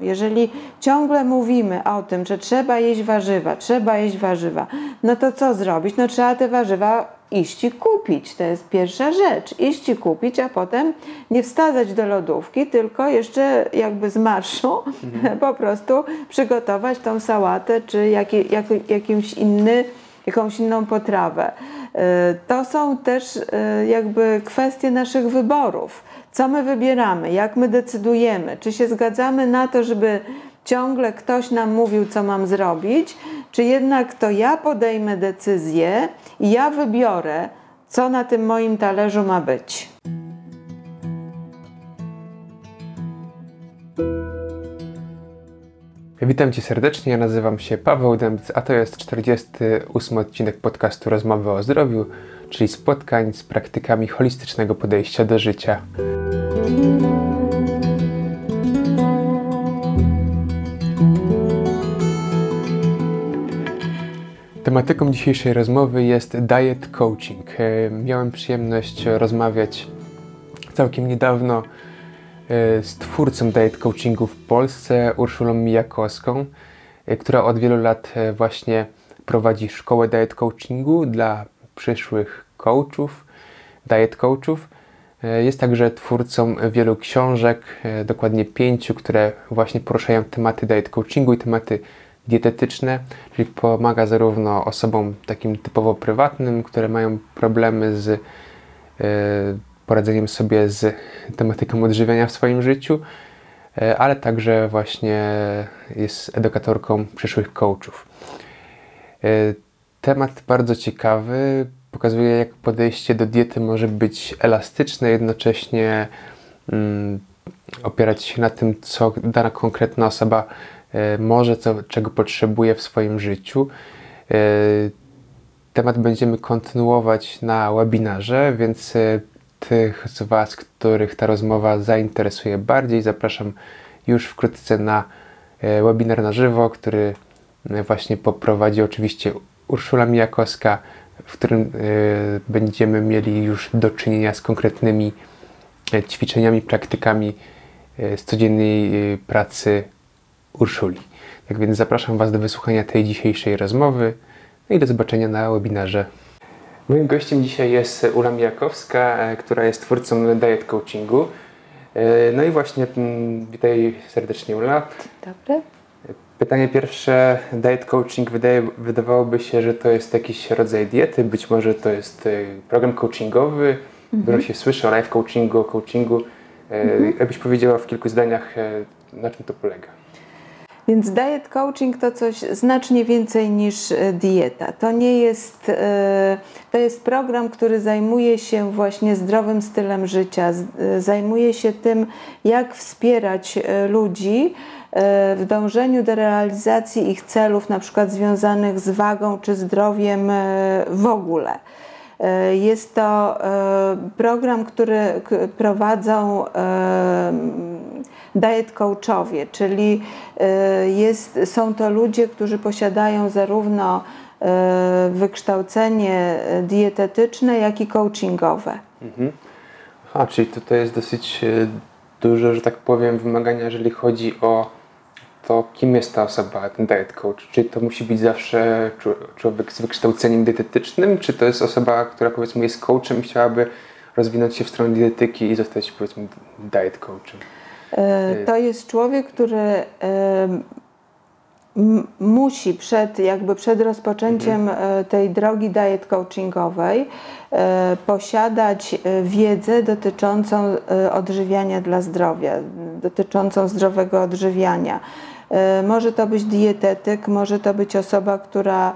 Jeżeli ciągle mówimy o tym, że trzeba jeść warzywa, trzeba jeść warzywa, no to co zrobić? No trzeba te warzywa iść i kupić. To jest pierwsza rzecz. Iść i kupić, a potem nie wsadzać do lodówki, tylko jeszcze jakby z marszu mhm. po prostu przygotować tą sałatę czy jak, jak, jakimś inny, jakąś inną potrawę. E, to są też e, jakby kwestie naszych wyborów. Co my wybieramy, jak my decydujemy, czy się zgadzamy na to, żeby ciągle ktoś nam mówił, co mam zrobić, czy jednak to ja podejmę decyzję i ja wybiorę, co na tym moim talerzu ma być. Witam Cię serdecznie, ja nazywam się Paweł Dębc, a to jest 48 odcinek podcastu Rozmowy o zdrowiu, czyli spotkań z praktykami holistycznego podejścia do życia. Tematyką dzisiejszej rozmowy jest diet coaching. E, miałem przyjemność rozmawiać całkiem niedawno e, z twórcą diet coachingu w Polsce, Urszulą Mijakowską, e, która od wielu lat właśnie prowadzi szkołę diet coachingu dla przyszłych coachów, diet coachów. Jest także twórcą wielu książek, dokładnie pięciu, które właśnie poruszają tematy diet coachingu i tematy dietetyczne, czyli pomaga zarówno osobom takim typowo prywatnym, które mają problemy z e, poradzeniem sobie z tematyką odżywiania w swoim życiu, e, ale także właśnie jest edukatorką przyszłych coachów. Temat bardzo ciekawy, pokazuje jak podejście do diety może być elastyczne, jednocześnie mm, opierać się na tym, co dana konkretna osoba E, może, co, czego potrzebuje w swoim życiu. E, temat będziemy kontynuować na webinarze, więc e, tych z Was, których ta rozmowa zainteresuje bardziej, zapraszam już wkrótce na webinar na żywo, który właśnie poprowadzi oczywiście Urszula Mijakowska, w którym będziemy mieli już do czynienia z konkretnymi ćwiczeniami, praktykami z codziennej pracy Urszuli. Tak więc zapraszam Was do wysłuchania tej dzisiejszej rozmowy no i do zobaczenia na webinarze. Moim gościem dzisiaj jest Ula Mijakowska, e, która jest twórcą diet coachingu. E, no i właśnie mm, witaj serdecznie Ula. Dobry. Pytanie pierwsze, diet coaching wydaje, wydawałoby się, że to jest jakiś rodzaj diety, być może to jest e, program coachingowy, mhm. dużo się słyszy o life coachingu, o coachingu. Mhm. Jakbyś powiedziała w kilku zdaniach, na czym to polega? Więc diet coaching to coś znacznie więcej niż e, dieta. To nie jest, e, to jest program, który zajmuje się właśnie zdrowym stylem życia, e, zajmuje się tym, jak wspierać ludzi w dążeniu do realizacji ich celów, na przykład związanych z wagą czy zdrowiem w ogóle. Jest to program, który prowadzą diet coachowie, czyli e, jest, są to ludzie, którzy posiadają zarówno e, wykształcenie dietetyczne, jak i coachingowe. Mhm. Aha, czyli tutaj jest dosyć e, duże, że tak powiem, wymagania, jeżeli chodzi o to, kim jest ta osoba, ten diet coach. Czy to musi być zawsze człowiek z wykształceniem dietetycznym, czy to jest osoba, która powiedzmy jest coachem i chciałaby rozwinąć się w stronę dietetyki i zostać powiedzmy diet coachem? E, to jest człowiek, który musi przed, jakby przed rozpoczęciem mhm. E, tej drogi diet coachingowej e, posiadać wiedzę dotyczącą odżywiania dla zdrowia, dotyczącą zdrowego odżywiania. Może to być dietetyk, może to być osoba, która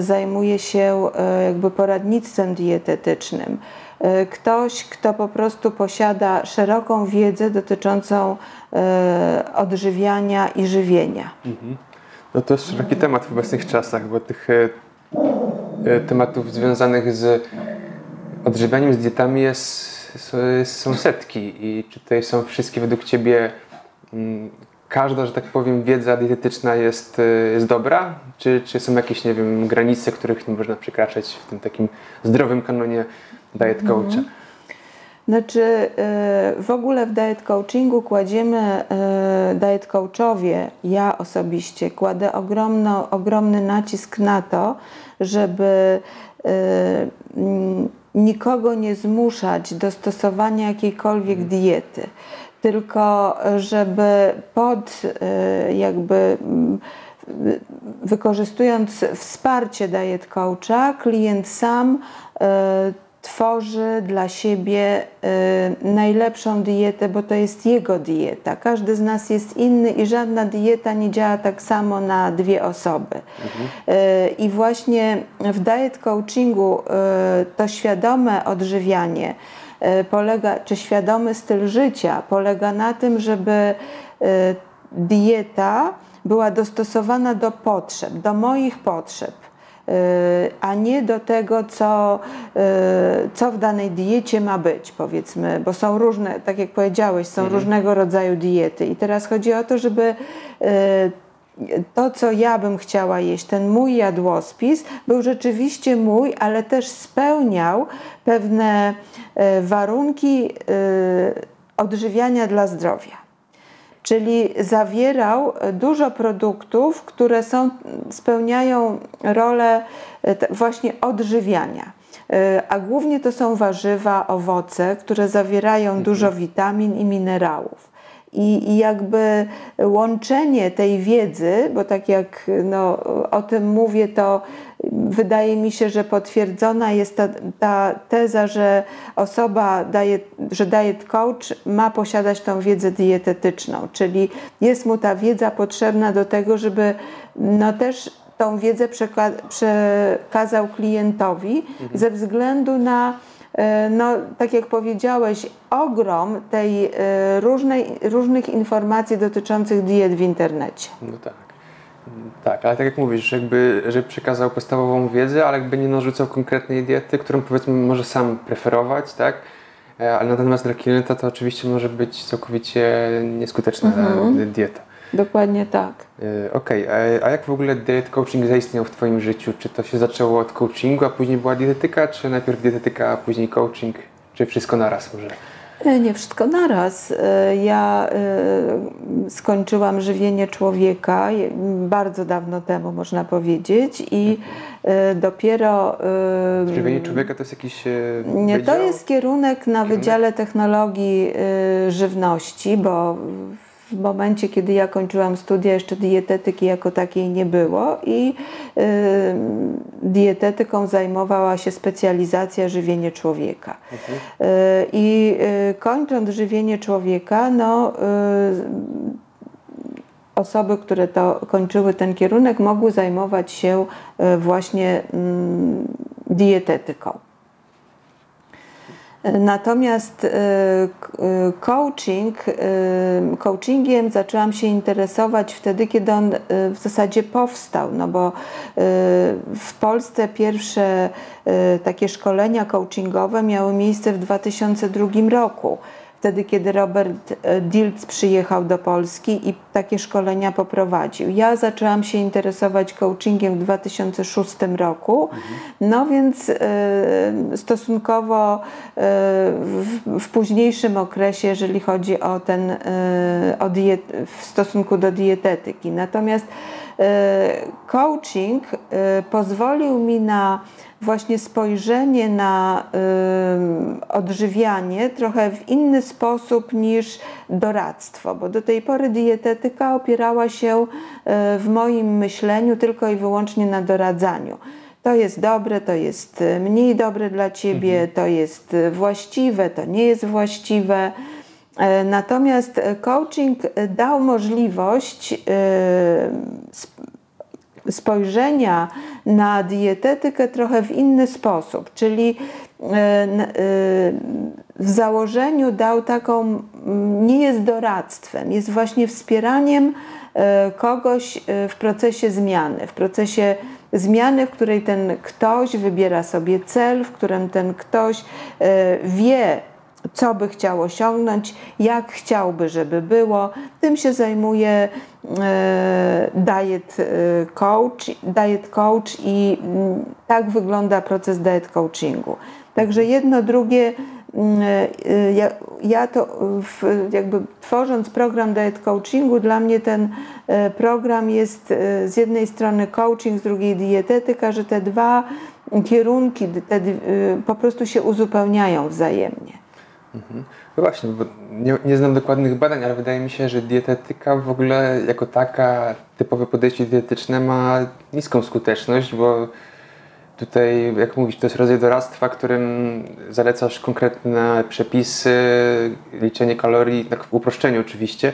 zajmuje się jakby poradnictwem dietetycznym. E, ktoś, kto po prostu posiada szeroką wiedzę dotyczącą e, odżywiania i żywienia. Mhm. No to jest szeroki temat w obecnych czasach, bo tych e, tematów związanych z odżywianiem, z dietami jest, są setki i czy tutaj są wszystkie według Ciebie mm, każda, że tak powiem, wiedza dietetyczna jest, jest dobra? Czy, czy są jakieś, nie wiem, granice, których nie można przekraczać w tym takim zdrowym kanonie diet coacha? Znaczy, y, w ogóle w diet coachingu kładziemy, y, diet coachowie, ja osobiście kładę ogromno, ogromny nacisk na to, żeby y, mm, nikogo nie zmuszać do stosowania jakiejkolwiek diety, tylko żeby pod jakby mm, wykorzystując wsparcie diet coacha, klient sam tworzy dla siebie y, najlepszą dietę, bo to jest jego dieta. Każdy z nas jest inny i żadna dieta nie działa tak samo na dwie osoby. Mhm. Y, I właśnie w diet coachingu y, to świadome odżywianie polega, czy świadomy styl życia polega na tym, żeby dieta była dostosowana do potrzeb, do moich potrzeb Y, a nie do tego, co, co w danej diecie ma być, powiedzmy, bo są różne, tak jak powiedziałeś, są mhm. różnego rodzaju diety. I teraz chodzi o to, żeby to, co ja bym chciała jeść, ten mój jadłospis, był rzeczywiście mój, ale też spełniał pewne warunki odżywiania dla zdrowia czyli zawierał dużo produktów, które są, spełniają rolę e, właśnie odżywiania. E, a głównie to są warzywa, owoce, które zawierają mhm. dużo witamin i minerałów. I, I, jakby łączenie tej wiedzy, bo tak jak no, o tym mówię, to wydaje mi się, że potwierdzona jest ta, ta teza, że osoba, daje, że diet coach ma posiadać tą wiedzę dietetyczną, czyli jest mu ta wiedza potrzebna do tego, żeby no też tą wiedzę przekazał klientowi mhm. ze względu na no, tak jak powiedziałeś, ogrom tej e, różnej, różnych informacji dotyczących diet w internecie. No tak. Tak, ale tak jak mówisz, jakby, że przekazał podstawową wiedzę, ale jakby nie narzucał konkretnej diety, którą powiedzmy może sam preferować, tak? E, ale natomiast dla klienta to oczywiście może być całkowicie nieskuteczna mhm. dieta. Dokładnie tak. E, okej, okay. a jak w ogóle diet coaching zaistniał w Twoim życiu? Czy to się zaczęło od coachingu, a później była dietetyka, czy najpierw dietetyka, a później coaching? Czy wszystko naraz może? E, nie wszystko naraz. E, ja skończyłam żywienie człowieka bardzo dawno temu, można powiedzieć, i dopiero. Żywienie człowieka to jest jakiś. Nie, to jest kierunek na kierunek? Wydziale Technologii Żywności, bo w momencie, kiedy ja kończyłam studia, jeszcze dietetyki jako takiej nie było i y, dietetyką zajmowała się specjalizacja żywienie człowieka. Mhm. Y, I y, kończąc żywienie człowieka, no, osoby, które to kończyły ten kierunek, mogły zajmować się właśnie mm, dietetyką. Natomiast e, e, coaching, e, coachingiem zaczęłam się interesować wtedy, kiedy on w zasadzie powstał, no bo w Polsce pierwsze takie szkolenia coachingowe miały miejsce w 2002 roku wtedy, kiedy Robert e, Diltz przyjechał do Polski i takie szkolenia poprowadził. Ja zaczęłam się interesować coachingiem w 2006 roku, no więc y, stosunkowo y, w, późniejszym okresie, jeżeli chodzi o ten, o diet, w stosunku do dietetyki. Natomiast coaching pozwolił mi na właśnie spojrzenie na y, odżywianie trochę w inny sposób niż doradztwo, bo do tej pory dietetyka opierała się y, w moim myśleniu tylko i wyłącznie na doradzaniu. To jest dobre, to jest mniej dobre dla ciebie, mhm. to jest właściwe, to nie jest właściwe. E, natomiast coaching dał możliwość spojrzenia na dietetykę trochę w inny sposób, czyli e, e, w założeniu dał taką, nie jest doradztwem, jest właśnie wspieraniem e, kogoś w procesie zmiany, w procesie zmiany, w której ten ktoś wybiera sobie cel, w którym ten ktoś wie, co by chciał osiągnąć, jak chciałby, żeby było. Tym się zajmuje e, diet e, coach, diet coach i mm, tak wygląda proces diet coachingu. Także jedno, drugie mm, ja, ja to w, jakby tworząc program diet coachingu, dla mnie ten program jest z jednej strony coaching, z drugiej dietetyka, że te dwa kierunki te, po prostu się uzupełniają wzajemnie. Mhm. No właśnie, bo nie, nie, znam dokładnych badań, ale wydaje mi się, że dietetyka w ogóle jako taka typowe podejście dietetyczne ma niską skuteczność, bo tutaj, jak mówisz, to jest rodzaj doradztwa, którym zalecasz konkretne przepisy, liczenie kalorii, tak w uproszczeniu oczywiście.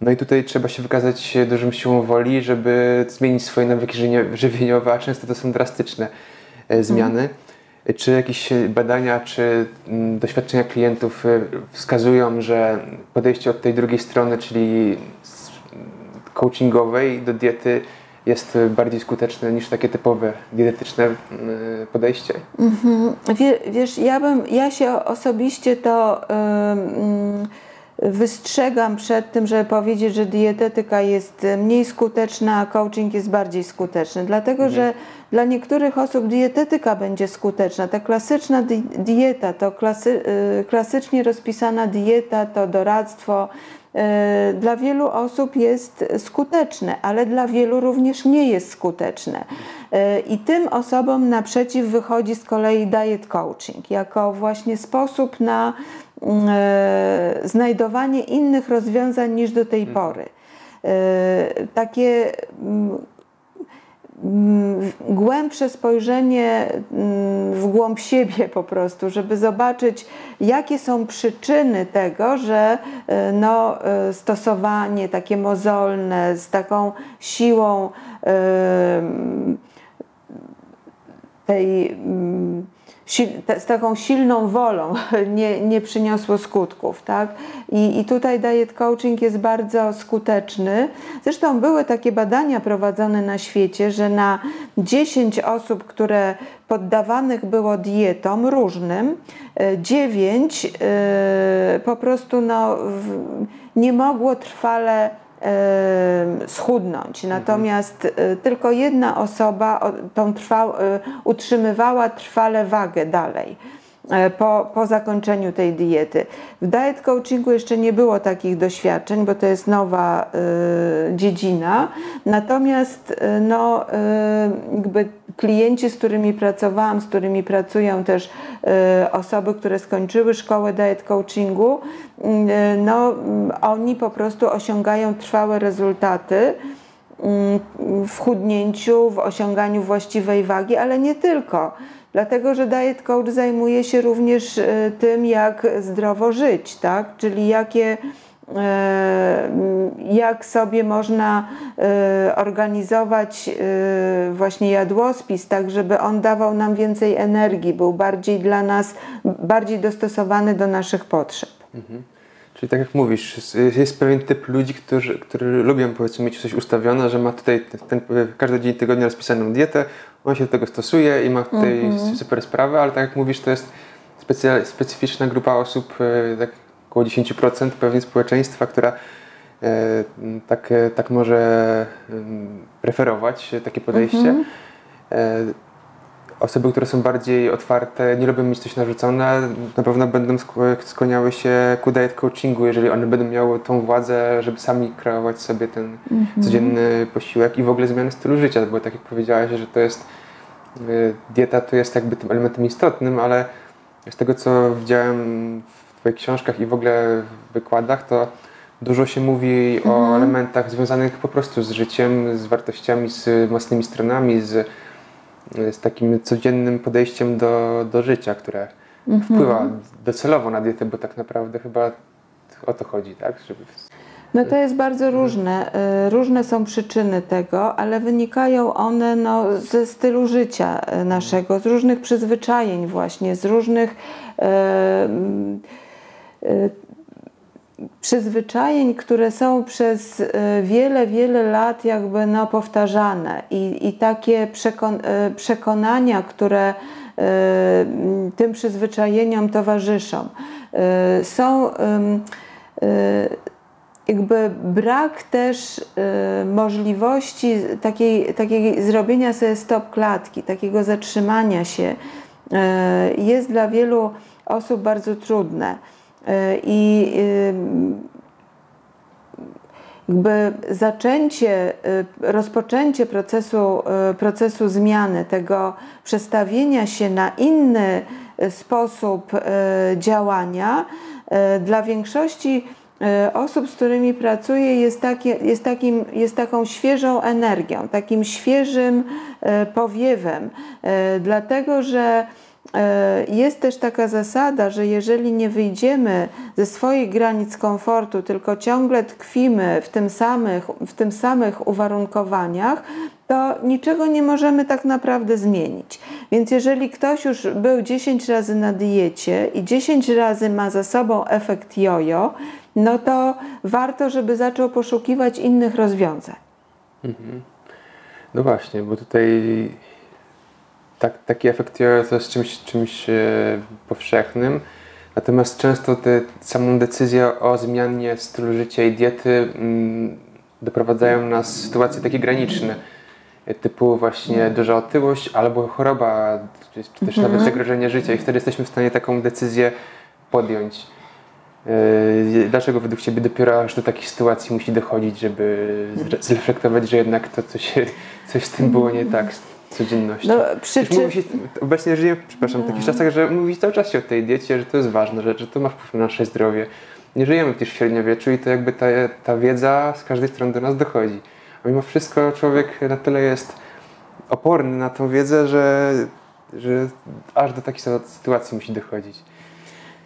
No i tutaj trzeba się wykazać dużą siłą woli, żeby zmienić swoje nawyki żywieniowe, a często to są drastyczne e, zmiany. Mhm. Czy jakieś badania, czy mm, doświadczenia klientów y, wskazują, że podejście od tej drugiej strony, czyli coachingowej do diety jest bardziej skuteczne niż takie typowe dietetyczne y, podejście? Mhm. Wiesz, ja, bym, ja się osobiście to yy, wystrzegam przed tym, żeby powiedzieć, że dietetyka jest mniej skuteczna, a coaching jest bardziej skuteczny, dlatego mhm. że dla niektórych osób dietetyka będzie skuteczna. Ta klasyczna dieta, to klasy, y, klasycznie rozpisana dieta, to doradztwo, y, dla wielu osób jest skuteczne, ale dla wielu również nie jest skuteczne. Y, I tym osobom naprzeciw wychodzi z kolei diet coaching jako właśnie sposób na znajdowanie innych rozwiązań niż do tej pory. Takie Mm, głębsze spojrzenie mm, w głąb siebie po prostu, żeby zobaczyć, jakie są przyczyny tego, że e, no, e, stosowanie takie mozolne z taką siłą e, tej z taką silną wolą nie, nie przyniosło skutków. Tak? I, I tutaj diet coaching jest bardzo skuteczny. Zresztą były takie badania prowadzone na świecie, że na 10 osób, które poddawanych było dietom różnym, 9 e, po prostu no, nie mogło trwale schudnąć. Natomiast e, tylko jedna osoba tą trwał, e, utrzymywała trwale wagę dalej. E, po, po zakończeniu tej diety. W diet coachingu jeszcze nie było takich doświadczeń, bo to jest nowa y, dziedzina. Natomiast y, no, y, jakby klienci, z którymi pracowałam, z którymi pracują też osoby, które skończyły szkołę diet coachingu, no, oni po prostu osiągają trwałe rezultaty w chudnięciu, w osiąganiu właściwej wagi, ale nie tylko Dlatego, że diet coach zajmuje się również e, tym, jak zdrowo żyć, tak? Czyli jakie e, jak sobie można e, organizować właśnie jadłospis, tak żeby on dawał nam więcej energii, był bardziej dla nas, bardziej dostosowany do naszych potrzeb. Mhm. Czyli tak jak mówisz, jest pewien typ ludzi, którzy, którzy lubią powiedzmy mieć coś ustawione, że ma tutaj ten, każdy dzień tygodnia rozpisaną dietę, on się do tego stosuje i ma tutaj mm-hmm. super sprawę, ale tak jak mówisz, to jest specyficzna grupa osób, e, tak około 10% pewnie społeczeństwa, która e, tak, e, tak może preferować takie podejście. Mm-hmm osoby, które są bardziej otwarte, nie lubią mieć coś narzucone, na pewno będą skłaniały się ku diet coachingu, jeżeli one będą miały tą władzę, żeby sami kreować sobie ten mhm. codzienny posiłek i w ogóle zmianę stylu życia, bo tak jak powiedziałaś, że to jest y, dieta to jest jakby tym elementem istotnym, ale z tego co widziałem w Twoich książkach i w ogóle w wykładach, to dużo się mówi mhm. o elementach związanych po prostu z życiem, z wartościami, z mocnymi stronami, z z takim codziennym podejściem do, do życia, które mhm. wpływa docelowo na dietę, bo tak naprawdę chyba o to chodzi, tak? Żeby... No to jest bardzo różne. Y, różne są przyczyny tego, ale wynikają one no, ze stylu życia y, naszego, z różnych przyzwyczajeń właśnie, z różnych yy, przyzwyczajeń, które są przez e, wiele, wiele lat jakby no, powtarzane i, i takie przekon e, przekonania, które e, tym przyzwyczajeniom towarzyszą. Są jakby brak też możliwości takiej, takiej zrobienia sobie stop klatki, takiego zatrzymania się jest dla wielu osób bardzo trudne. I jakby zaczęcie, rozpoczęcie procesu, procesu zmiany, tego przestawienia się na inny sposób działania, dla większości osób, z którymi pracuję, jest, takie, jest, takim, jest taką świeżą energią, takim świeżym powiewem, dlatego że E, jest też taka zasada, że jeżeli nie wyjdziemy ze swoich granic komfortu, tylko ciągle tkwimy w tym samych, w tym samych uwarunkowaniach, to niczego nie możemy tak naprawdę zmienić. Więc jeżeli ktoś już był 10 razy na diecie i 10 razy ma za sobą efekt jojo, no to warto, żeby zaczął poszukiwać innych rozwiązań. Mhm. No właśnie, bo tutaj tak, taki efekt jest czymś, czymś e, powszechnym. Natomiast często te, samą decyzję o zmianie stylu życia i diety mm, doprowadzają nas w sytuacje takie graniczne, e, typu właśnie duża otyłość albo choroba, czy też mhm. nawet zagrożenie życia i wtedy jesteśmy w stanie taką decyzję podjąć. E, dlaczego według Ciebie dopiero aż do takich sytuacji musi dochodzić, żeby zreflektować, że jednak to coś, coś z tym było nie tak? Codzienności. No, przyczyn... Mówi się, obecnie żyjemy, przepraszam, w takich czasach, że mówi cały czas się o tej diecie, że to jest ważna rzecz, że to ma wpływ na nasze zdrowie. Nie żyjemy w średniowieczu i to jakby ta, ta wiedza z każdej strony do nas dochodzi. A mimo wszystko człowiek na tyle jest oporny na tą wiedzę, że, że aż do takich sytuacji musi dochodzić.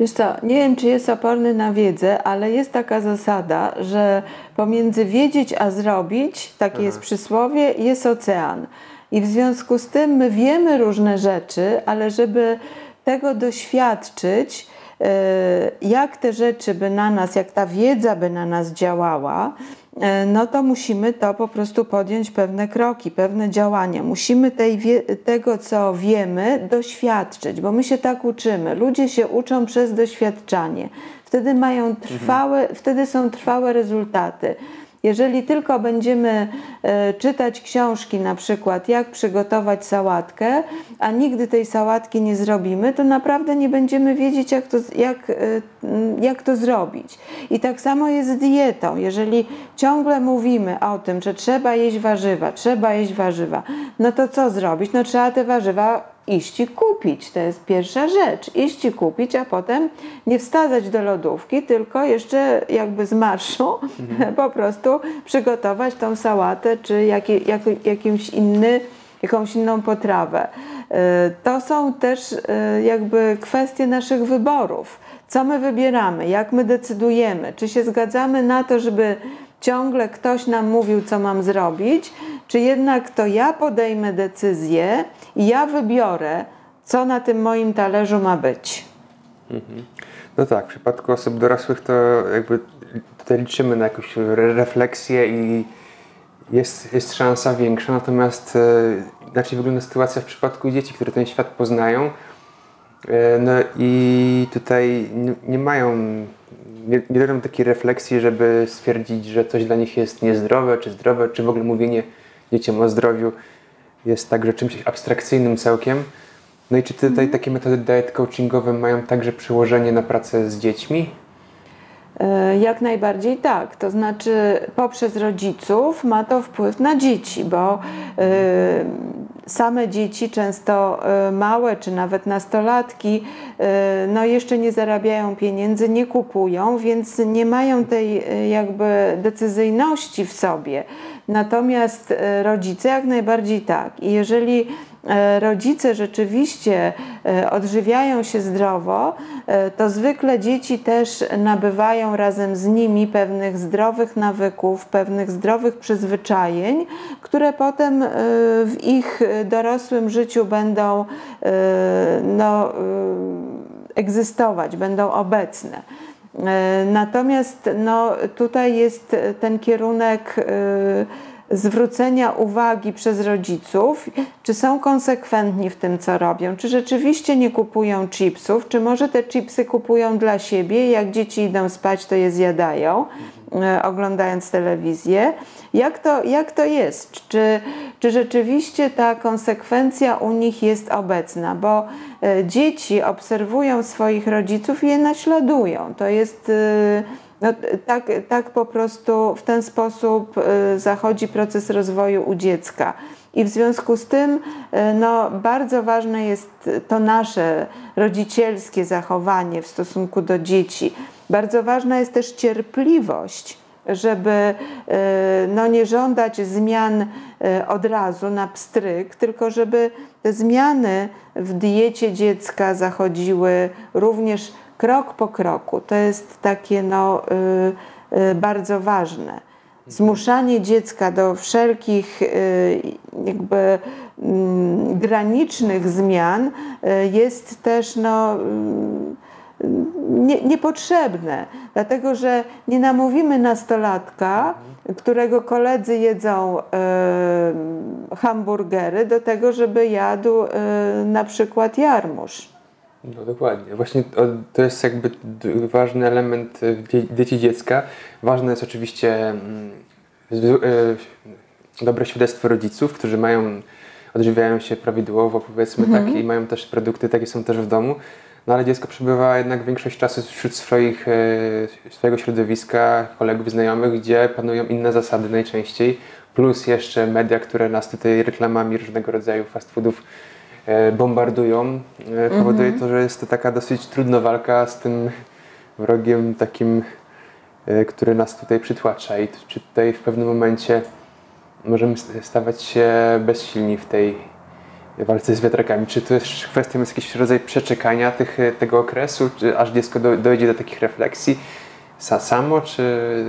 Wiesz co, nie wiem, czy jest oporny na wiedzę, ale jest taka zasada, że pomiędzy wiedzieć a zrobić, takie Aha. jest przysłowie, jest ocean. I w związku z tym my wiemy różne rzeczy, ale żeby tego doświadczyć, e, jak te rzeczy by na nas, jak ta wiedza by na nas działała, e, no to musimy to po prostu podjąć pewne kroki, pewne działania. Musimy tej, tego, co wiemy, doświadczyć, bo my się tak uczymy. Ludzie się uczą przez doświadczanie. Wtedy mają trwałe, mhm. wtedy są trwałe rezultaty. Jeżeli tylko będziemy e, czytać książki, na przykład jak przygotować sałatkę, a nigdy tej sałatki nie zrobimy, to naprawdę nie będziemy wiedzieć, jak to, jak, e, jak to zrobić. I tak samo jest z dietą. Jeżeli ciągle mówimy o tym, że trzeba jeść warzywa, trzeba jeść warzywa, no to co zrobić? No trzeba te warzywa iść i kupić. To jest pierwsza rzecz. Iść i kupić, a potem nie wsadzać do lodówki, tylko jeszcze jakby z marszu mhm. po prostu przygotować tą sałatę czy jaki, jak, jakimś inny, jakąś inną potrawę. E, to są też e, jakby kwestie naszych wyborów. Co my wybieramy, jak my decydujemy, czy się zgadzamy na to, żeby ciągle ktoś nam mówił, co mam zrobić, czy jednak to ja podejmę decyzję i ja wybiorę, co na tym moim talerzu ma być. Mhm. No tak, w przypadku osób dorosłych to jakby tutaj liczymy na jakąś refleksję i jest, jest szansa większa, natomiast e, inaczej wygląda sytuacja w przypadku dzieci, które ten świat poznają. E, no i tutaj nie, mają, nie, nie takiej refleksji, żeby stwierdzić, że coś dla nich jest niezdrowe, czy zdrowe, czy w ogóle mówienie dzieciom o zdrowiu jest także czymś abstrakcyjnym całkiem. No i czy tutaj mhm. takie metody diet coachingowe mają także przełożenie na pracę z dziećmi? E, jak najbardziej tak. To znaczy, poprzez rodziców ma to wpływ na dzieci, bo y, same dzieci, często y, małe czy nawet nastolatki, no jeszcze nie zarabiają pieniędzy, nie kupują, więc nie mają tej jakby decyzyjności w sobie. Natomiast rodzice jak najbardziej tak. I jeżeli E, rodzice rzeczywiście e, odżywiają się zdrowo, e, to zwykle dzieci też nabywają razem z nimi pewnych zdrowych nawyków, pewnych zdrowych przyzwyczajeń, które potem w ich dorosłym życiu będą no, egzystować, będą obecne. Natomiast no, tutaj jest ten kierunek zwrócenia uwagi przez rodziców, czy są konsekwentni w tym, co robią, czy rzeczywiście nie kupują chipsów, czy może te chipsy kupują dla siebie, jak dzieci idą spać, to je zjadają, e, oglądając telewizję. Jak to, jak to jest? Czy, czy rzeczywiście ta konsekwencja u nich jest obecna? Bo e, dzieci obserwują swoich rodziców i je naśladują. To jest. No, tak, tak po prostu w ten sposób y, zachodzi proces rozwoju u dziecka. I w związku z tym y, no, bardzo ważne jest to nasze rodzicielskie zachowanie w stosunku do dzieci. Bardzo ważna jest też cierpliwość, żeby y, no, nie żądać zmian od razu na pstryk, tylko żeby te zmiany w diecie dziecka zachodziły również krok po kroku. To jest takie no, y, y, bardzo ważne. Zmuszanie dziecka do wszelkich y, jakby y, granicznych zmian jest też no, nie, niepotrzebne, dlatego że nie namówimy nastolatka, którego koledzy jedzą hamburgery, do tego, żeby jadł na przykład jarmuż. No dokładnie. Właśnie to jest jakby ważny element dzieci dziecka. Ważne jest oczywiście mm, e, dobre świadectwo rodziców, którzy mają, odżywiają się prawidłowo, powiedzmy tak, mhm. tak, i mają też produkty, takie są też w domu. No ale dziecko przebywa jednak większość czasu wśród swoich, e, swojego środowiska, kolegów, znajomych, gdzie panują inne zasady najczęściej, plus jeszcze media, które nas tutaj reklamami różnego rodzaju fast foodów E, bombardują, e, powoduje mhm. to, że jest to taka dosyć trudna walka z tym wrogiem takim, e, który nas tutaj przytłacza i czy tutaj w pewnym momencie możemy stawać się bezsilni w tej walce z wiatrakami. Czy to jest kwestią jest jakiś rodzaj przeczekania tych, tego okresu, czy aż dziecko do, dojdzie do takich refleksji samo, czy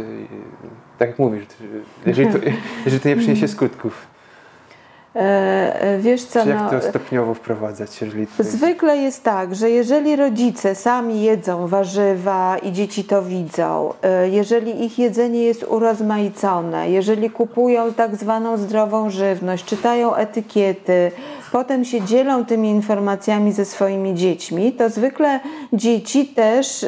tak jak mówisz, jeżeli to, jeżeli to nie przyniesie skutków? E, e, wiesz co, Czy jak to stopniowo wprowadzać? Jeżeli to... Zwykle jest tak, że jeżeli rodzice sami jedzą warzywa i dzieci to widzą, e, jeżeli ich jedzenie jest urozmaicone, jeżeli kupują tak zwaną zdrową żywność, czytają etykiety, potem się dzielą tymi informacjami ze swoimi dziećmi, to zwykle dzieci też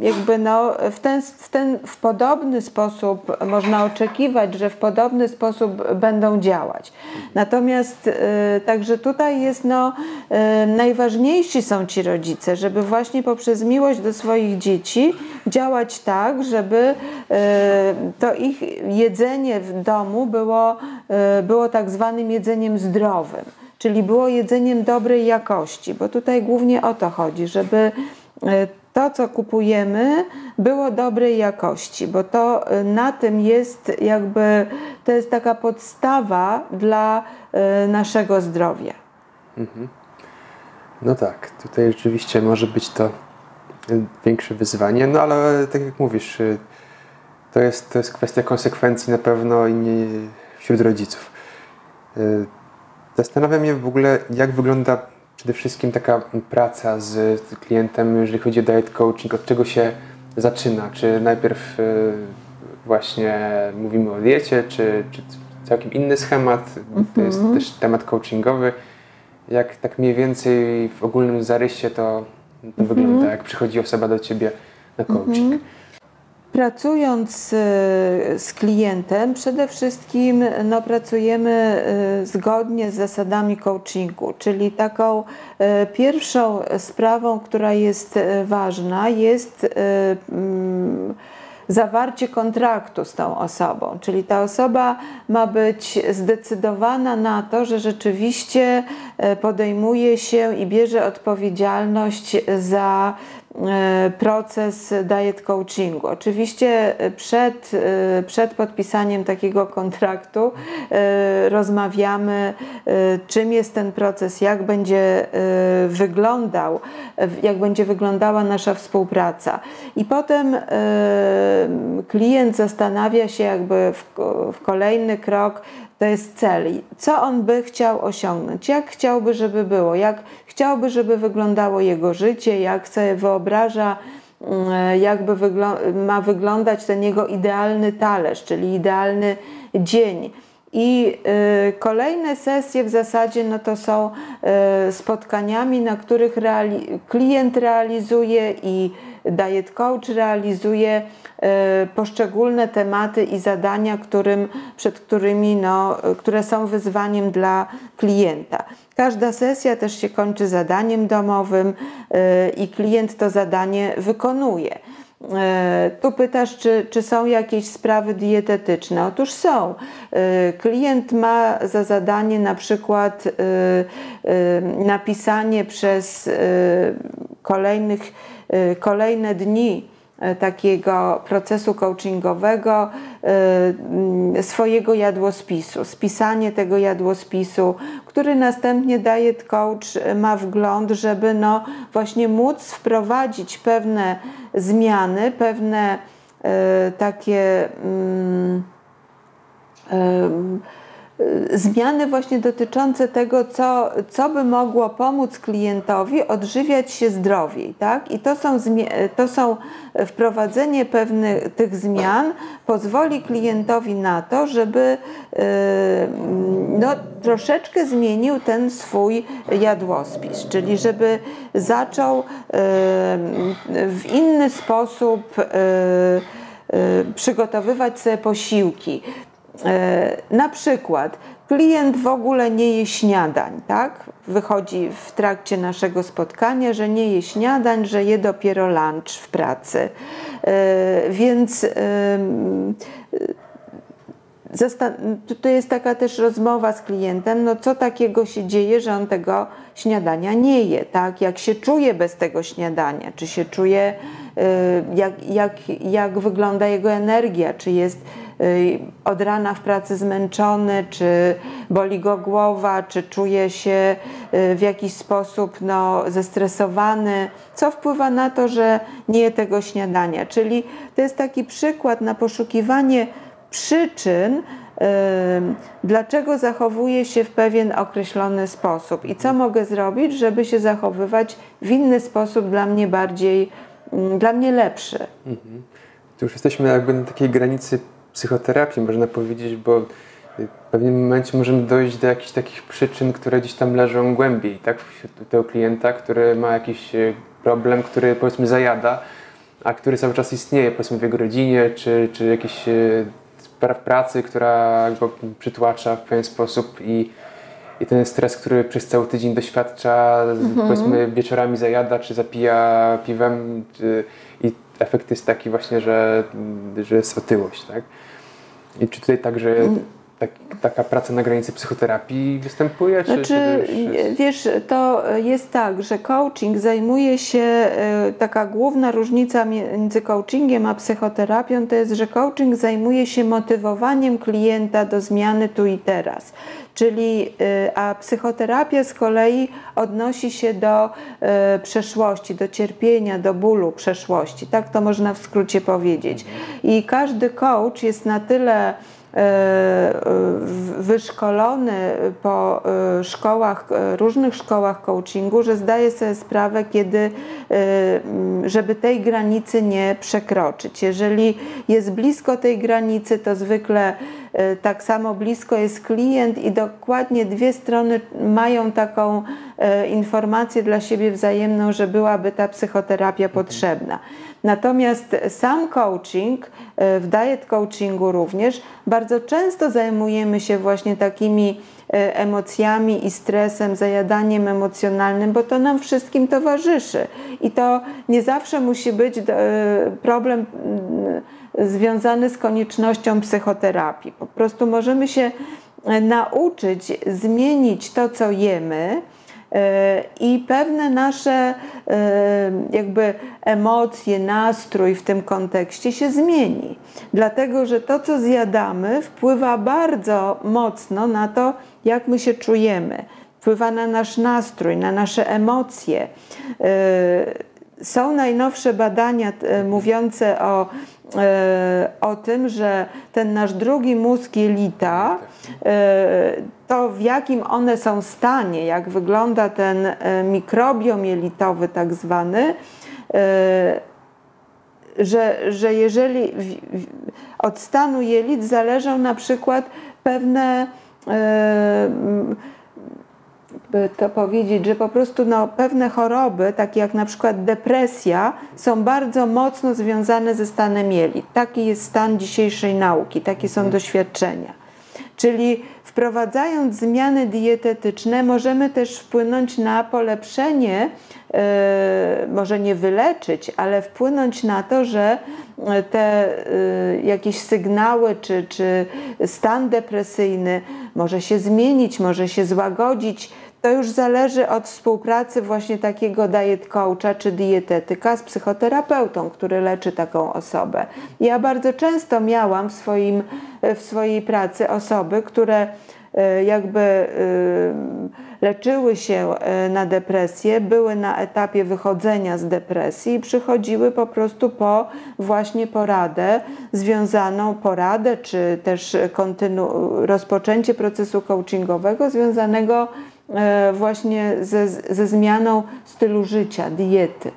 jakby no, w, ten, w, ten, w podobny sposób można oczekiwać, że w podobny sposób będą działać. Natomiast y, także tutaj jest no, y, najważniejsi są ci rodzice, żeby właśnie poprzez miłość do swoich dzieci działać tak, żeby y, to ich jedzenie w domu było, było tak zwanym jedzeniem zdrowym, czyli było jedzeniem dobrej jakości, bo tutaj głównie o to chodzi, żeby to, co kupujemy, było dobrej jakości, bo to y, na tym jest jakby, to jest taka podstawa dla y, naszego zdrowia. Mhm. No tak, tutaj rzeczywiście może być to większe wyzwanie, no ale tak jak mówisz, to jest, to jest kwestia konsekwencji na pewno i nie wśród rodziców. Zastanawiam się w ogóle, jak wygląda przede wszystkim taka praca z klientem, jeżeli chodzi o diet coaching, od czego się zaczyna? Czy najpierw y, właśnie mówimy o diecie, czy, czy całkiem inny schemat? To jest mhm. też temat coachingowy. Jak tak mniej więcej w ogólnym zarysie to, to wygląda, mhm. jak przychodzi osoba do Ciebie na coaching? Mhm. Pracując e, z klientem, przede wszystkim no, pracujemy e, zgodnie z zasadami coachingu, czyli taką e, pierwszą sprawą, która jest ważna, jest mm, zawarcie kontraktu z tą osobą, czyli ta osoba ma być zdecydowana na to, że rzeczywiście podejmuje się i bierze odpowiedzialność za proces diet coachingu. Oczywiście przed, e, przed podpisaniem takiego kontraktu e, rozmawiamy, czym jest ten proces, jak będzie wyglądał, jak będzie wyglądała nasza współpraca. I potem klient zastanawia się jakby w, w kolejny krok, to jest cel. Co on by chciał osiągnąć? Jak chciałby, żeby było? Jak chciałby, żeby wyglądało jego życie? Jak sobie wyobraża, mm, jakby wygl ma wyglądać ten jego idealny talerz, czyli idealny dzień. I y, kolejne sesje w zasadzie no to są y, spotkaniami, na których reali klient realizuje i diet coach realizuje poszczególne tematy i zadania, którym, przed którymi, no, które są wyzwaniem dla klienta. Każda sesja też się kończy zadaniem domowym y, i klient to zadanie wykonuje. Tu pytasz, czy, czy są jakieś sprawy dietetyczne. Otóż są. Klient ma za zadanie na przykład napisanie przez kolejnych, kolejne dni takiego procesu coachingowego e, swojego jadłospisu, spisanie tego jadłospisu, który następnie diet coach ma wgląd, żeby no właśnie móc wprowadzić pewne zmiany, pewne e, takie mm, Y, zmiany właśnie dotyczące tego, co, co by mogło pomóc klientowi odżywiać się zdrowiej. Tak? I to są, to są wprowadzenie pewnych tych zmian pozwoli klientowi na to, żeby y, no, troszeczkę zmienił ten swój jadłospis, czyli żeby zaczął y, w inny sposób przygotowywać sobie posiłki. E, na przykład klient w ogóle nie je śniadań, tak? Wychodzi w trakcie naszego spotkania, że nie je śniadań, że je dopiero lunch w pracy. E, więc to jest taka też rozmowa z klientem, no co takiego się dzieje, że on tego śniadania nie je, tak? Jak się czuje bez tego śniadania? Czy się czuje, e, jak, jak, jak wygląda jego energia? Czy jest od rana w pracy zmęczony, czy boli go głowa, czy czuje się y, w jakiś sposób no, zestresowany, co wpływa na to, że nie je tego śniadania. Czyli to jest taki przykład na poszukiwanie przyczyn, dlaczego zachowuje się w pewien określony sposób i co mogę zrobić, żeby się zachowywać w inny sposób dla mnie bardziej, mm, dla mnie lepszy. Mhm. Już jesteśmy jakby na takiej granicy psychoterapii, można powiedzieć, bo w pewnym momencie możemy dojść do jakichś takich przyczyn, które gdzieś tam leżą głębiej, tak? U tego klienta, który ma jakiś e, problem, który powiedzmy zajada, a który cały czas istnieje, powiedzmy w jego rodzinie, czy, czy jakiś e, spraw pracy, która go przytłacza w pewien sposób i, i ten stres, który przez cały tydzień doświadcza, mhm. powiedzmy wieczorami zajada, czy zapija piwem, czy, efekt jest taki właśnie, że, że jest otyłość, tak? I czy tutaj także tak, taka praca na granicy psychoterapii występuje? Czy, znaczy, czy wiesz, to jest tak, że coaching zajmuje się, e, taka główna różnica między coachingiem a psychoterapią to jest, że coaching zajmuje się motywowaniem klienta do zmiany tu i teraz. Czyli, e, a psychoterapia z kolei odnosi się do e, przeszłości, do cierpienia, do bólu przeszłości. Tak to można w skrócie powiedzieć. I każdy coach jest na tyle wyszkolony po e, szkołach, e, różnych szkołach coachingu, że zdaje sobie sprawę, kiedy, żeby tej granicy nie przekroczyć. Jeżeli jest blisko tej granicy, to zwykle tak samo blisko jest klient i dokładnie dwie strony mają taką informację dla siebie wzajemną, że byłaby ta psychoterapia potrzebna. Natomiast sam coaching, e, w diet coachingu również, bardzo często zajmujemy się właśnie takimi e, emocjami i stresem, zajadaniem emocjonalnym, bo to nam wszystkim towarzyszy. I to nie zawsze musi być e, problem związany z koniecznością psychoterapii. Po prostu możemy się nauczyć zmienić to, co jemy, i pewne nasze e, jakby emocje, nastrój w tym kontekście się zmieni. Dlatego, że to, co zjadamy, wpływa bardzo mocno na to, jak my się czujemy. Wpływa na nasz nastrój, na nasze emocje. E, są najnowsze badania e, mówiące o o tym, że ten nasz drugi mózg jelita, e, to w jakim one są stanie, jak wygląda ten e, mikrobiom jelitowy tak zwany, że, że jeżeli od stanu jelit zależą na przykład pewne by to powiedzieć, że po prostu no, pewne choroby, takie jak na przykład depresja, są bardzo mocno związane ze stanem jelit. Taki jest stan dzisiejszej nauki, takie są mhm. doświadczenia. Czyli wprowadzając zmiany dietetyczne, możemy też wpłynąć na polepszenie, e, może nie wyleczyć, ale wpłynąć na to, że te e, jakieś sygnały czy, czy stan depresyjny może się zmienić, może się złagodzić to już zależy od współpracy właśnie takiego diet coacha czy dietetyka z psychoterapeutą, który leczy taką osobę. Ja bardzo często miałam w, swoim, w swojej pracy osoby, które e, jakby e, leczyły się e, na depresję, były na etapie wychodzenia z depresji i przychodziły po prostu po właśnie poradę związaną, poradę czy też kontynu- rozpoczęcie procesu coachingowego związanego E, właśnie ze, ze zmianą stylu życia, diety.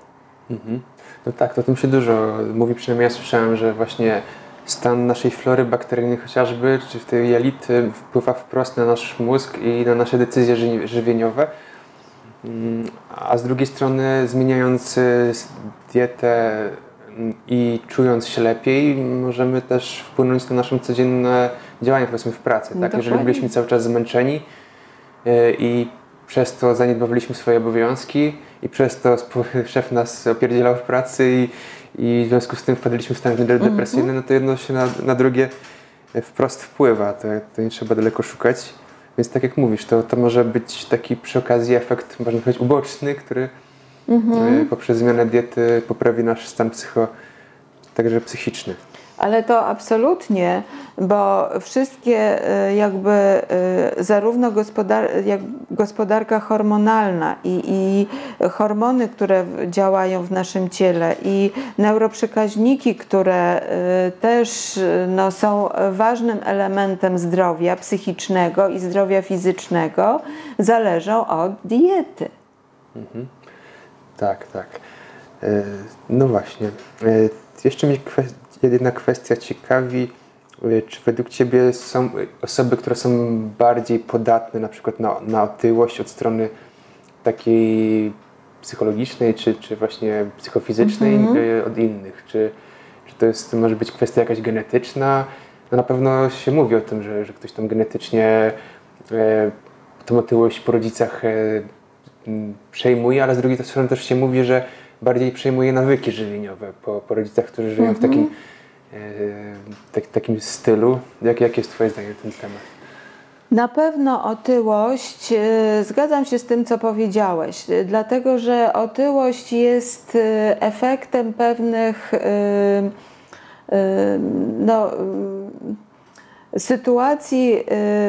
Mhm. No tak, to o tym się dużo mówi, przynajmniej ja słyszałem, że właśnie stan naszej flory bakteryjnej chociażby, czy w tej jelity wpływa wprost na nasz mózg i na nasze decyzje żywieniowe. Mm, a z drugiej strony zmieniając dietę mm, i czując się lepiej, możemy też wpłynąć na naszą codzienne działania powiedzmy w pracy. Tak? Jeżeli byliśmy cały czas zmęczeni, E, i przez to zaniedbowaliśmy swoje obowiązki i przez to szef nas opierdzielał w pracy i, i w związku z tym wpadliśmy w stan depresyjny, mm -hmm. no to jedno się na, na drugie wprost wpływa, to, to nie trzeba daleko szukać. Więc tak jak mówisz, to, to może być taki przy okazji efekt, można powiedzieć, uboczny, który mm -hmm. poprzez zmianę diety poprawi nasz stan psycho, także psychiczny ale to absolutnie, bo wszystkie e, jakby e, zarówno gospodar jak gospodarka hormonalna i, i hormony, które działają w naszym ciele i neuroprzekaźniki, które e, też no, są ważnym elementem zdrowia psychicznego i zdrowia fizycznego, zależą od diety. Mhm. Tak, tak. No właśnie. Jeszcze mi kwestia jedna kwestia ciekawi, y, czy według Ciebie są osoby, które są bardziej podatne na przykład na, na otyłość od strony takiej psychologicznej, czy, czy właśnie psychofizycznej mm -hmm. od innych? Czy, czy to jest, może być kwestia jakaś genetyczna? No na pewno się mówi o tym, że, że ktoś tam genetycznie e, tą otyłość po rodzicach e, przejmuje, ale z drugiej strony też się mówi, że bardziej przejmuje nawyki żywieniowe po, po rodzicach, którzy żyją w takim mhm tak, takim stylu. Jak, jakie jest Twoje zdanie na ten temat? Na pewno otyłość, e, zgadzam się z tym, co powiedziałeś, e, dlatego że otyłość jest efektem pewnych no, sytuacji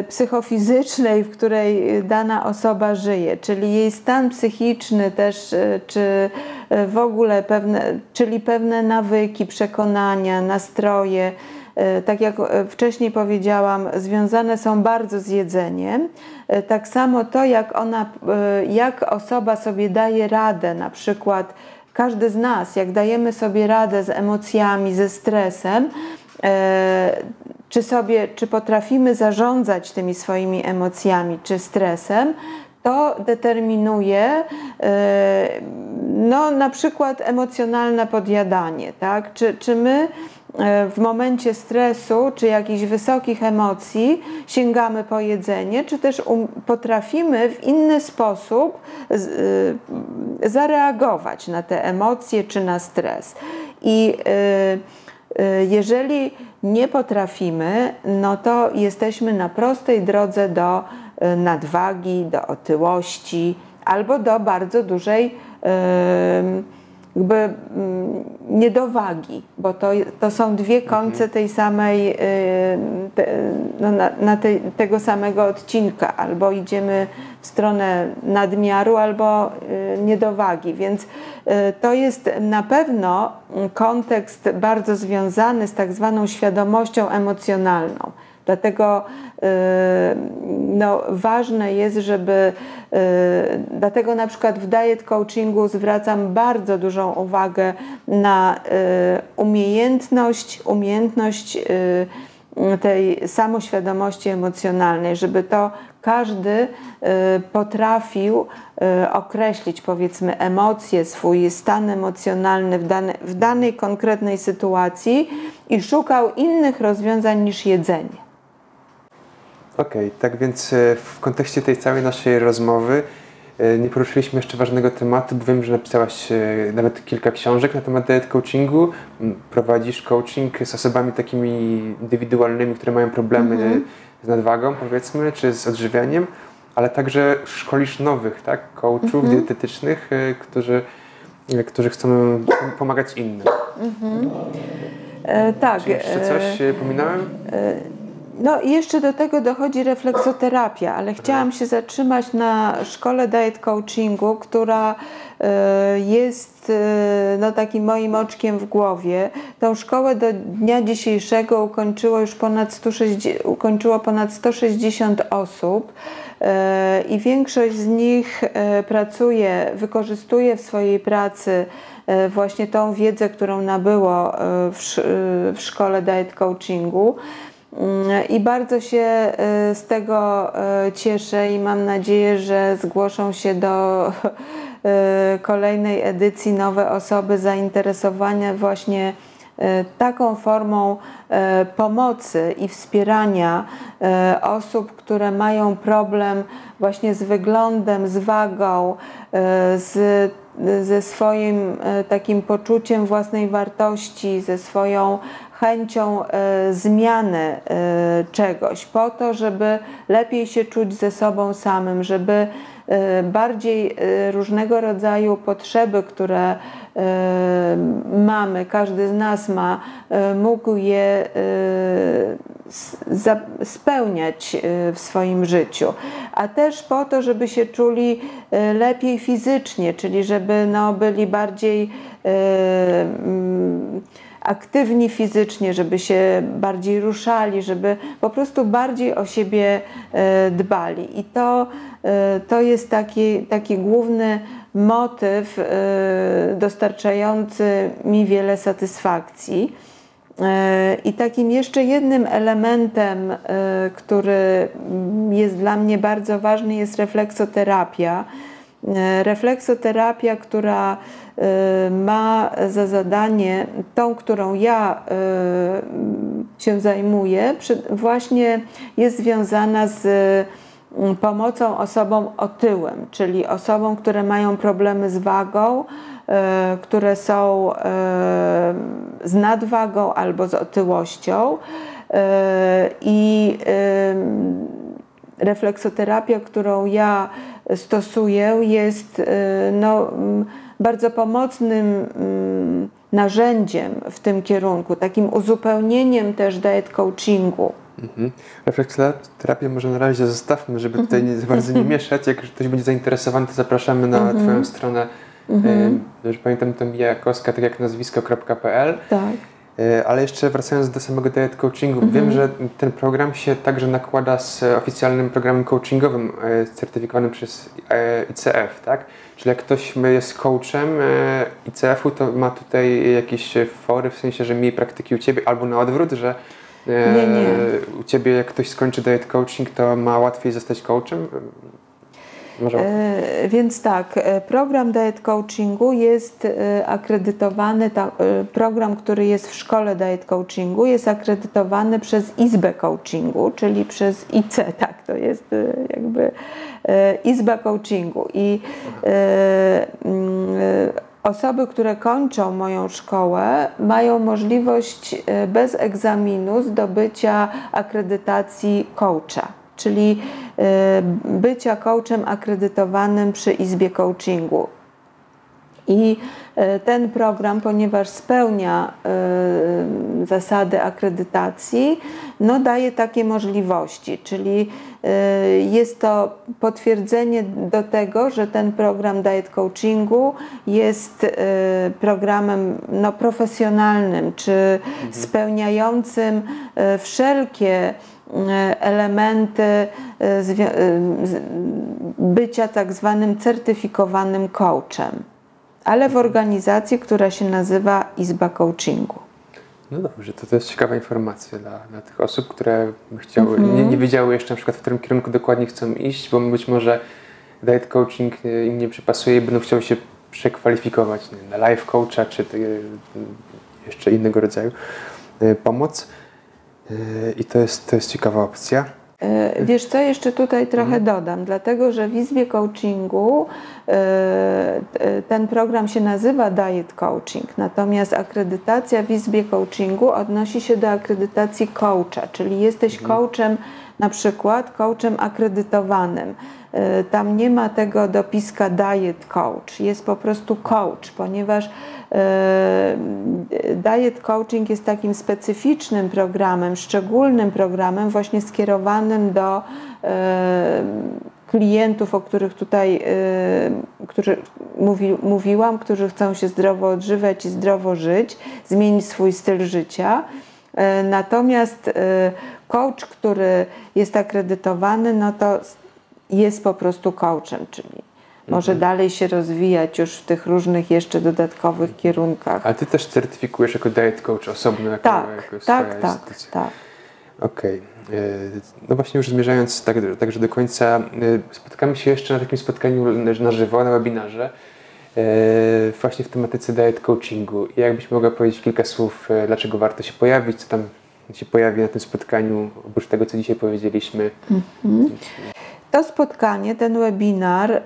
psychofizycznej, w której dana osoba żyje, czyli jej stan psychiczny też, czy w ogóle pewne, czyli pewne nawyki, przekonania, nastroje, tak jak wcześniej powiedziałam, związane są bardzo z jedzeniem. Tak samo to, jak ona, jak osoba sobie daje radę, na przykład każdy z nas, jak dajemy sobie radę z emocjami, ze stresem, czy sobie, czy potrafimy zarządzać tymi swoimi emocjami czy stresem, to determinuje e, no, na przykład emocjonalne podjadanie. Tak? Czy, czy my e, w momencie stresu czy jakichś wysokich emocji sięgamy po jedzenie, czy też um, potrafimy w inny sposób y, zareagować na te emocje czy na stres. I jeżeli nie potrafimy, no to jesteśmy na prostej drodze do e, nadwagi, do otyłości albo do bardzo dużej jakby mm, niedowagi, bo to, to są dwie końce tej samej, te, no na, na tej, tego samego odcinka. Albo idziemy w stronę nadmiaru, albo y, niedowagi. Więc y, to jest na pewno kontekst bardzo związany z tak zwaną świadomością emocjonalną. Dlatego no, ważne jest, żeby dlatego na przykład w diet coachingu zwracam bardzo dużą uwagę na umiejętność, umiejętność tej samoświadomości emocjonalnej, żeby to każdy y, potrafił y, określić, powiedzmy, emocje, swój stan emocjonalny w, dane, w danej konkretnej sytuacji i szukał innych rozwiązań niż jedzenie. Okej, okay, tak więc y, w kontekście tej całej naszej rozmowy nie poruszyliśmy jeszcze ważnego tematu, bo wiem, że napisałaś nawet kilka książek na temat diet coachingu. Prowadzisz coaching z osobami takimi indywidualnymi, które mają problemy mm -hmm z nadwagą powiedzmy, czy z odżywianiem, ale także szkolisz nowych, tak, coachów mhm. dietetycznych, którzy, którzy chcą pomagać innym. Mhm. E, tak. Czy jeszcze coś e, pominąłem? E, no i jeszcze do tego dochodzi refleksoterapia, ale chciałam się zatrzymać na szkole diet coachingu, która e, jest e, no, takim moim oczkiem w głowie. Tą szkołę do dnia dzisiejszego ukończyło już ponad 160, ukończyło ponad 160 osób e, i większość z nich pracuje, wykorzystuje w swojej pracy właśnie tą wiedzę, którą nabyło w, szkole diet coachingu. Mm, I bardzo się y, z tego y, cieszę i mam nadzieję, że zgłoszą się do y, kolejnej edycji nowe osoby zainteresowane właśnie taką formą pomocy i wspierania osób, które mają problem właśnie z wyglądem, z wagą, z, ze swoim takim poczuciem własnej wartości, ze swoją chęcią e, zmiany e, czegoś, po to, żeby lepiej się czuć ze sobą samym, żeby e, bardziej różnego rodzaju potrzeby, które mamy, każdy z nas ma, mógł je spełniać w swoim życiu, a też po to, żeby się czuli lepiej fizycznie, czyli żeby no, byli bardziej aktywni fizycznie, żeby się bardziej ruszali, żeby po prostu bardziej o siebie dbali. I to, to jest taki, taki główny motyw dostarczający mi wiele satysfakcji. I takim jeszcze jednym elementem, który jest dla mnie bardzo ważny, jest refleksoterapia. Refleksoterapia, która ma za zadanie, tą, którą ja się zajmuję, właśnie jest związana z mm, pomocą osobom otyłym, czyli osobom, które mają problemy z wagą, które są z nadwagą albo z otyłością. I refleksoterapia, którą ja stosuję, jest no, bardzo pomocnym mm, narzędziem w tym kierunku, takim uzupełnieniem też diet coachingu. Mhm. Refleksoterapię może na razie zostawmy, żeby tutaj nie, za bardzo nie mieszać. Jak ktoś będzie zainteresowany, to zapraszamy na mhm. Twoją stronę. Mhm. Że pamiętam to Mijakowska, tak jak nazwisko.pl. Tak. E, ale jeszcze wracając do samego diet coachingu, mhm. wiem, że ten program się także nakłada z oficjalnym programem coachingowym e, certyfikowanym przez e, ICF, tak? Czyli jak ktoś jest coachem ICF-u, to ma tutaj jakieś fory, w sensie, że mniej praktyki u Ciebie, albo na odwrót, że nie, nie. u Ciebie jak ktoś skończy diet coaching, to ma łatwiej zostać coachem? E, więc tak, e, program diet coachingu jest e, akredytowany, program, który jest w szkole diet coachingu jest akredytowany przez Izbę Coachingu, czyli przez IC, tak, to jest jakby Izba Coachingu. I mm, osoby, które kończą moją szkołę, mają możliwość bez egzaminu zdobycia akredytacji coacha czyli e, bycia coachem akredytowanym przy Izbie Coachingu. I e, ten program, ponieważ spełnia e, zasady akredytacji, no daje takie możliwości, czyli jest to potwierdzenie do tego, że ten program diet coachingu jest programem no, profesjonalnym, czy mhm. spełniającym wszelkie elementy e, zwi- e, z- bycia tak zwanym certyfikowanym coachem, ale w organizacji, która się nazywa Izba Coachingu. No dobrze, to, to jest ciekawa informacja dla, dla tych osób, które chciały, nie, nie wiedziały jeszcze na przykład w którym kierunku dokładnie chcą iść, bo być może diet coaching e, im nie przypasuje i będą chciały się przekwalifikować nie, na life coacha czy te, e, jeszcze innego rodzaju e, pomoc. E, I to jest, to jest ciekawa opcja. E, Wiesz co, jeszcze tutaj trochę dodam, dlatego że w Izbie Coachingu e, e, ten program się nazywa Diet Coaching, natomiast akredytacja w Izbie Coachingu odnosi się do akredytacji coacha, czyli jesteś coachem na przykład coachem akredytowanym. Tam nie ma tego dopiska diet coach, jest po prostu coach, ponieważ diet coaching jest takim specyficznym programem, szczególnym programem właśnie skierowanym do e, klientów, o których tutaj e, którzy mówi, mówiłam, którzy chcą się zdrowo odżywiać i zdrowo żyć, zmienić swój styl życia. Natomiast coach, który jest akredytowany, no to jest po prostu coachem, czyli może dalej się rozwijać już w tych różnych jeszcze dodatkowych kierunkach. Ale ty też certyfikujesz jako diet coach osobno, jako, Tak, jako tak, tak, instytucja. tak. Okej. E, No właśnie już zmierzając tak, także do końca, e, spotkamy się jeszcze na takim spotkaniu na żywo, na webinarze, e, właśnie w tematyce diet coachingu. I jakbyś mogła powiedzieć kilka słów, dlaczego warto się pojawić, co tam się pojawi na tym spotkaniu, oprócz tego, co dzisiaj powiedzieliśmy. To spotkanie, ten webinar y,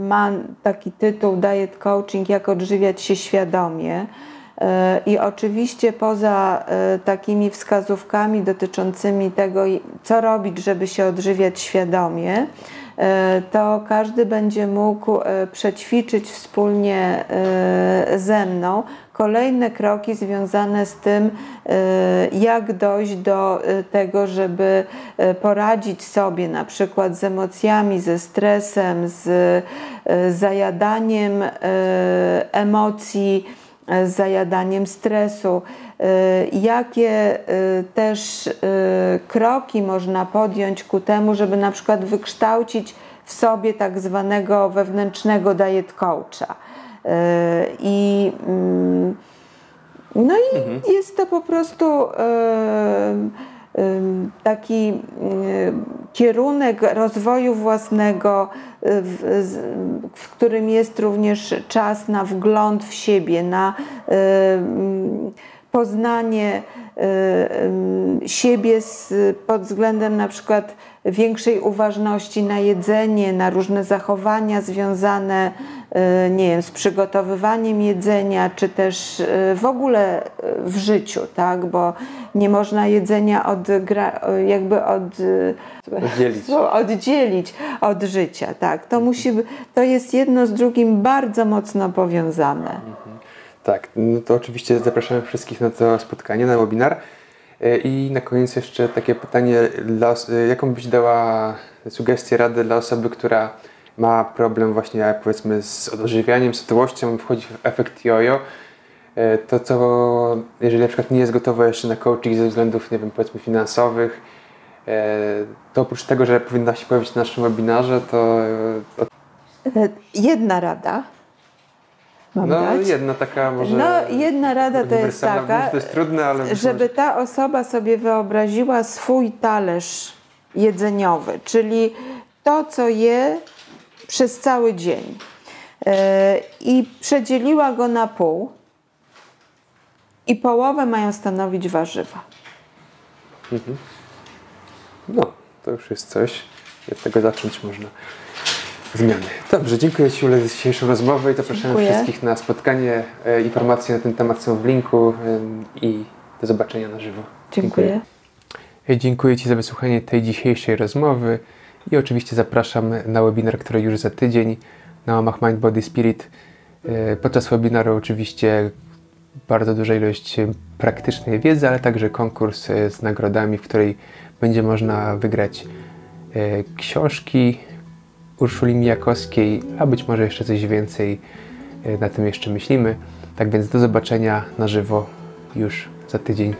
ma taki tytuł Diet Coaching, jak odżywiać się świadomie. Y, I oczywiście poza y, takimi wskazówkami dotyczącymi tego, co robić, żeby się odżywiać świadomie, to każdy będzie mógł przećwiczyć wspólnie ze mną kolejne kroki związane z tym, y, jak dojść do y, tego, żeby y, poradzić sobie na przykład z emocjami, ze stresem, z zajadaniem emocji, z zajadaniem stresu. Jakie też kroki można podjąć ku temu, żeby na przykład wykształcić w sobie tak zwanego wewnętrznego diet coacha. Y, I mm, no i jest to po prostu em, em, taki kierunek rozwoju własnego, w, w którym jest również czas na wgląd w siebie, na em, poznanie em, siebie z, pod względem na przykład większej uważności na jedzenie, na różne zachowania związane e, nie wiem, z przygotowywaniem jedzenia, czy też e, w ogóle e, w życiu, tak? Bo nie można jedzenia od, jakby od, Oddzielić. no, oddzielić od życia, tak? To musi, to jest jedno z drugim bardzo mocno powiązane. Tak, no to oczywiście zapraszamy wszystkich na to spotkanie, na webinar. E, I na koniec jeszcze takie pytanie, dla, e, jaką byś dała sugestię, radę dla osoby, która ma problem właśnie powiedzmy z odżywianiem, z otyłością, wchodzi w efekt jojo, e, to co, jeżeli na przykład nie jest gotowa jeszcze na coaching ze względów, nie wiem, powiedzmy finansowych, to oprócz tego, że powinna się pojawić na naszym webinarze, to Jedna rada. Mam no, dać? jedna taka może No, jedna rada to jest taka, to jest trudne, ale żeby ta osoba sobie wyobraziła swój talerz jedzeniowy, czyli to, co je przez cały dzień. E, I przedzieliła go na pół. I połowę mają stanowić warzywa. No, to już jest coś. Od tego zacząć można zmiany. Dobrze, dziękuję Ci Ule za dzisiejszą rozmowę i zapraszamy Dziękuję. wszystkich na spotkanie. E, Informacje na ten temat są w linku i do zobaczenia na żywo. Dziękuję. Dziękuję Ci za wysłuchanie tej dzisiejszej rozmowy i oczywiście zapraszam na webinar, który już za tydzień na łamach Mind Body Spirit. E, Podczas webinaru oczywiście bardzo duża ilość praktycznej wiedzy, ale także konkurs e, z nagrodami, w której będzie można wygrać książki Urszuli Mijakowskiej, a być może jeszcze coś więcej. E, Na tym jeszcze myślimy. Tak więc do zobaczenia na żywo już za tydzień.